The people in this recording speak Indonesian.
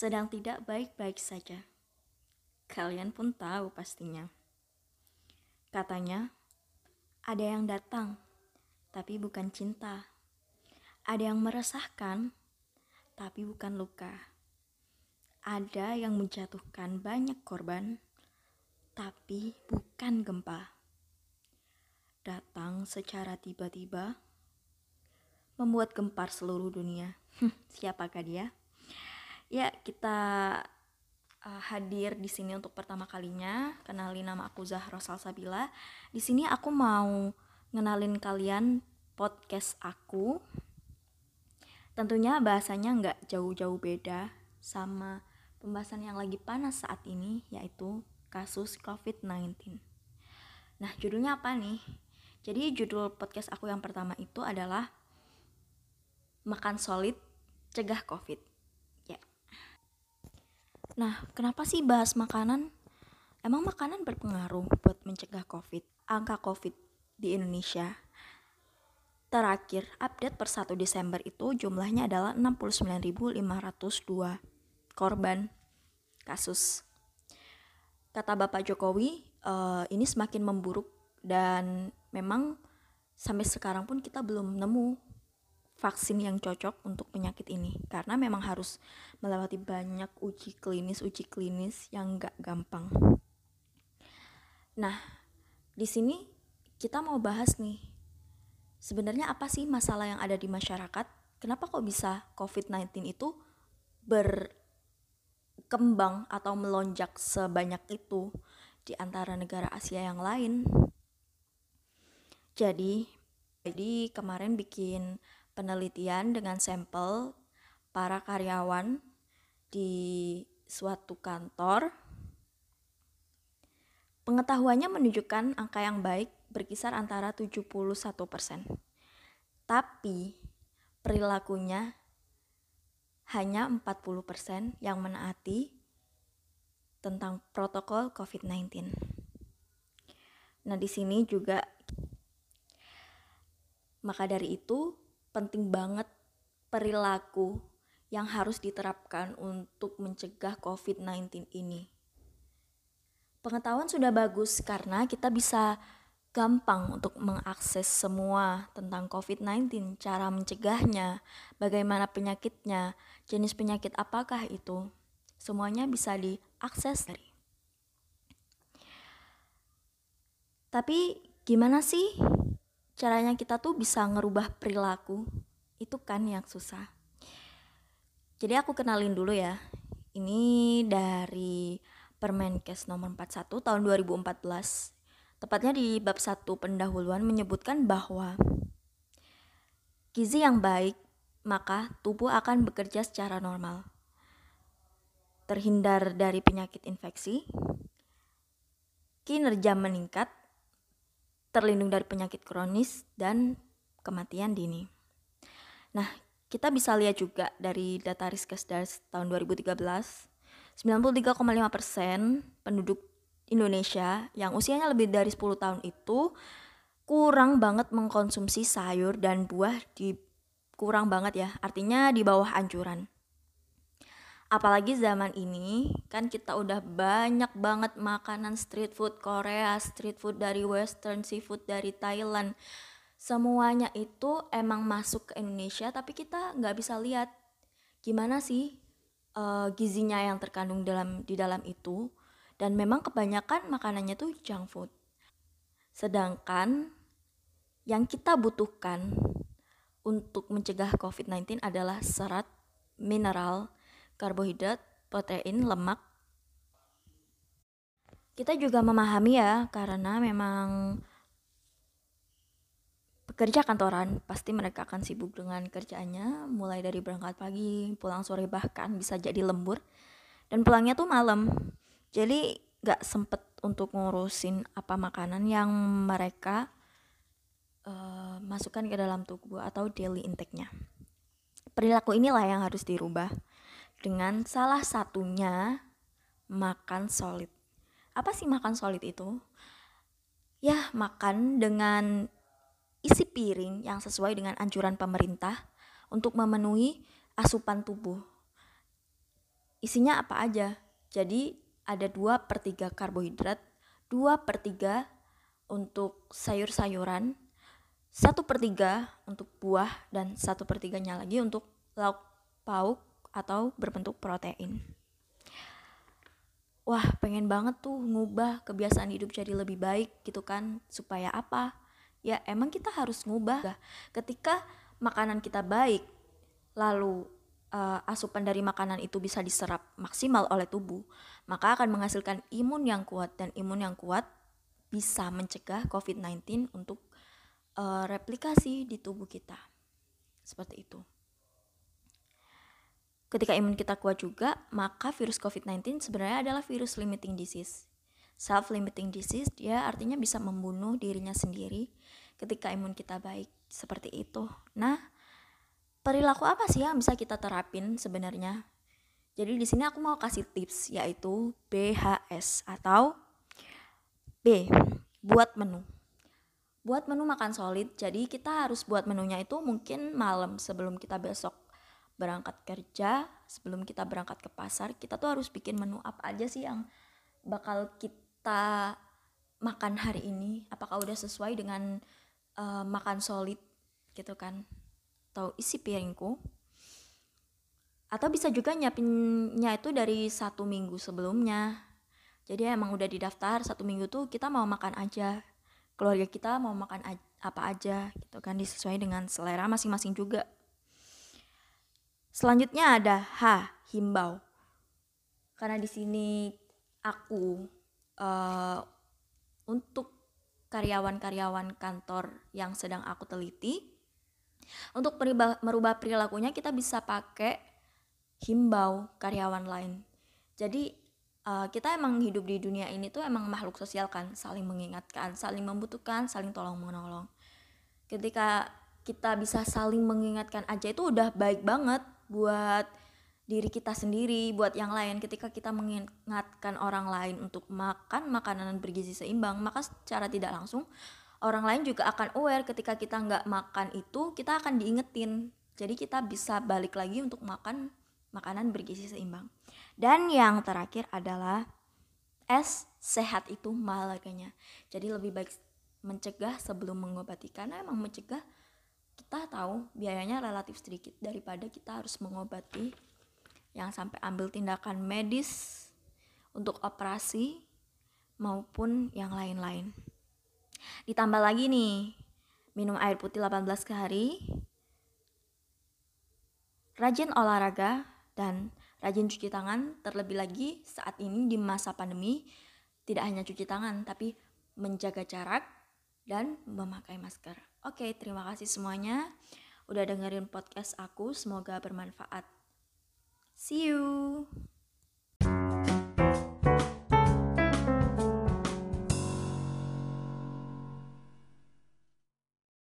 sedang tidak baik-baik saja. Kalian pun tahu pastinya. Katanya, ada yang datang, tapi bukan cinta. Ada yang meresahkan, tapi bukan luka. Ada yang menjatuhkan banyak korban, tapi bukan gempa. Datang secara tiba-tiba, membuat gempar seluruh dunia. Siapakah dia? Ya, kita uh, hadir di sini untuk pertama kalinya. Kenalin nama aku Zahra Salsabila. Di sini aku mau ngenalin kalian podcast aku. Tentunya bahasanya nggak jauh-jauh beda sama pembahasan yang lagi panas saat ini, yaitu kasus COVID-19. Nah, judulnya apa nih? Jadi judul podcast aku yang pertama itu adalah Makan Solid, Cegah COVID. Nah, kenapa sih bahas makanan? Emang makanan berpengaruh buat mencegah COVID? Angka COVID di Indonesia terakhir update per 1 Desember itu jumlahnya adalah 69.502 korban kasus. Kata Bapak Jokowi, uh, ini semakin memburuk dan memang sampai sekarang pun kita belum nemu vaksin yang cocok untuk penyakit ini karena memang harus melewati banyak uji klinis uji klinis yang gak gampang. Nah, di sini kita mau bahas nih sebenarnya apa sih masalah yang ada di masyarakat? Kenapa kok bisa COVID-19 itu berkembang atau melonjak sebanyak itu di antara negara Asia yang lain? Jadi, jadi kemarin bikin penelitian dengan sampel para karyawan di suatu kantor. Pengetahuannya menunjukkan angka yang baik berkisar antara 71%. Tapi perilakunya hanya 40% yang menaati tentang protokol COVID-19. Nah, di sini juga maka dari itu penting banget perilaku yang harus diterapkan untuk mencegah COVID-19 ini. Pengetahuan sudah bagus karena kita bisa gampang untuk mengakses semua tentang COVID-19, cara mencegahnya, bagaimana penyakitnya, jenis penyakit apakah itu. Semuanya bisa diakses dari. Tapi gimana sih caranya kita tuh bisa ngerubah perilaku itu kan yang susah. Jadi aku kenalin dulu ya ini dari Permenkes nomor 41 tahun 2014 tepatnya di bab 1 pendahuluan menyebutkan bahwa gizi yang baik maka tubuh akan bekerja secara normal. Terhindar dari penyakit infeksi kinerja meningkat terlindung dari penyakit kronis dan kematian dini. Nah, kita bisa lihat juga dari data Riskesdas tahun 2013, 93,5% persen penduduk Indonesia yang usianya lebih dari 10 tahun itu kurang banget mengkonsumsi sayur dan buah di kurang banget ya, artinya di bawah anjuran apalagi zaman ini kan kita udah banyak banget makanan street food Korea, street food dari western, seafood dari Thailand. Semuanya itu emang masuk ke Indonesia tapi kita nggak bisa lihat gimana sih uh, gizinya yang terkandung dalam di dalam itu dan memang kebanyakan makanannya tuh junk food. Sedangkan yang kita butuhkan untuk mencegah COVID-19 adalah serat, mineral, karbohidrat, protein, lemak. Kita juga memahami ya, karena memang pekerja kantoran pasti mereka akan sibuk dengan kerjaannya mulai dari berangkat pagi, pulang sore bahkan bisa jadi lembur dan pulangnya tuh malam. Jadi gak sempet untuk ngurusin apa makanan yang mereka uh, masukkan ke dalam tubuh atau daily intake-nya. Perilaku inilah yang harus dirubah dengan salah satunya makan solid. Apa sih makan solid itu? Ya, makan dengan isi piring yang sesuai dengan anjuran pemerintah untuk memenuhi asupan tubuh. isinya apa aja. Jadi ada 2 per 3 karbohidrat, 2 per 3 untuk sayur-sayuran, 1 per 3 untuk buah, dan 1 per 3 nya lagi untuk lauk pauk atau berbentuk protein. Wah pengen banget tuh ngubah kebiasaan hidup jadi lebih baik gitu kan supaya apa ya emang kita harus ngubah ketika makanan kita baik lalu uh, asupan dari makanan itu bisa diserap maksimal oleh tubuh, maka akan menghasilkan imun yang kuat dan imun yang kuat bisa mencegah COVID-19 untuk uh, replikasi di tubuh kita. Seperti itu. Ketika imun kita kuat juga, maka virus COVID-19 sebenarnya adalah virus limiting disease. Self-limiting disease, dia artinya bisa membunuh dirinya sendiri ketika imun kita baik. Seperti itu. Nah, perilaku apa sih yang bisa kita terapin sebenarnya? Jadi di sini aku mau kasih tips yaitu BHS atau B, buat menu. Buat menu makan solid, jadi kita harus buat menunya itu mungkin malam sebelum kita besok berangkat kerja, sebelum kita berangkat ke pasar, kita tuh harus bikin menu apa aja sih yang bakal kita makan hari ini, apakah udah sesuai dengan uh, makan solid gitu kan? Atau isi piringku? Atau bisa juga nyiapinnya itu dari satu minggu sebelumnya. Jadi emang udah didaftar satu minggu tuh kita mau makan aja. Keluarga kita mau makan apa aja gitu kan disesuai dengan selera masing-masing juga selanjutnya ada H himbau karena di sini aku uh, untuk karyawan-karyawan kantor yang sedang aku teliti untuk merubah perilakunya kita bisa pakai himbau karyawan lain. Jadi uh, kita emang hidup di dunia ini tuh emang makhluk sosial kan, saling mengingatkan, saling membutuhkan, saling tolong menolong. Ketika kita bisa saling mengingatkan aja itu udah baik banget buat diri kita sendiri, buat yang lain. Ketika kita mengingatkan orang lain untuk makan makanan bergizi seimbang, maka secara tidak langsung orang lain juga akan aware. Ketika kita nggak makan itu kita akan diingetin. Jadi kita bisa balik lagi untuk makan makanan bergizi seimbang. Dan yang terakhir adalah es sehat itu malaganya. Jadi lebih baik mencegah sebelum mengobati. Karena emang mencegah kita tahu biayanya relatif sedikit daripada kita harus mengobati yang sampai ambil tindakan medis untuk operasi maupun yang lain-lain. Ditambah lagi nih, minum air putih 18 hari, rajin olahraga, dan rajin cuci tangan. Terlebih lagi saat ini di masa pandemi, tidak hanya cuci tangan, tapi menjaga jarak dan memakai masker. Oke, terima kasih semuanya udah dengerin podcast aku. Semoga bermanfaat. See you.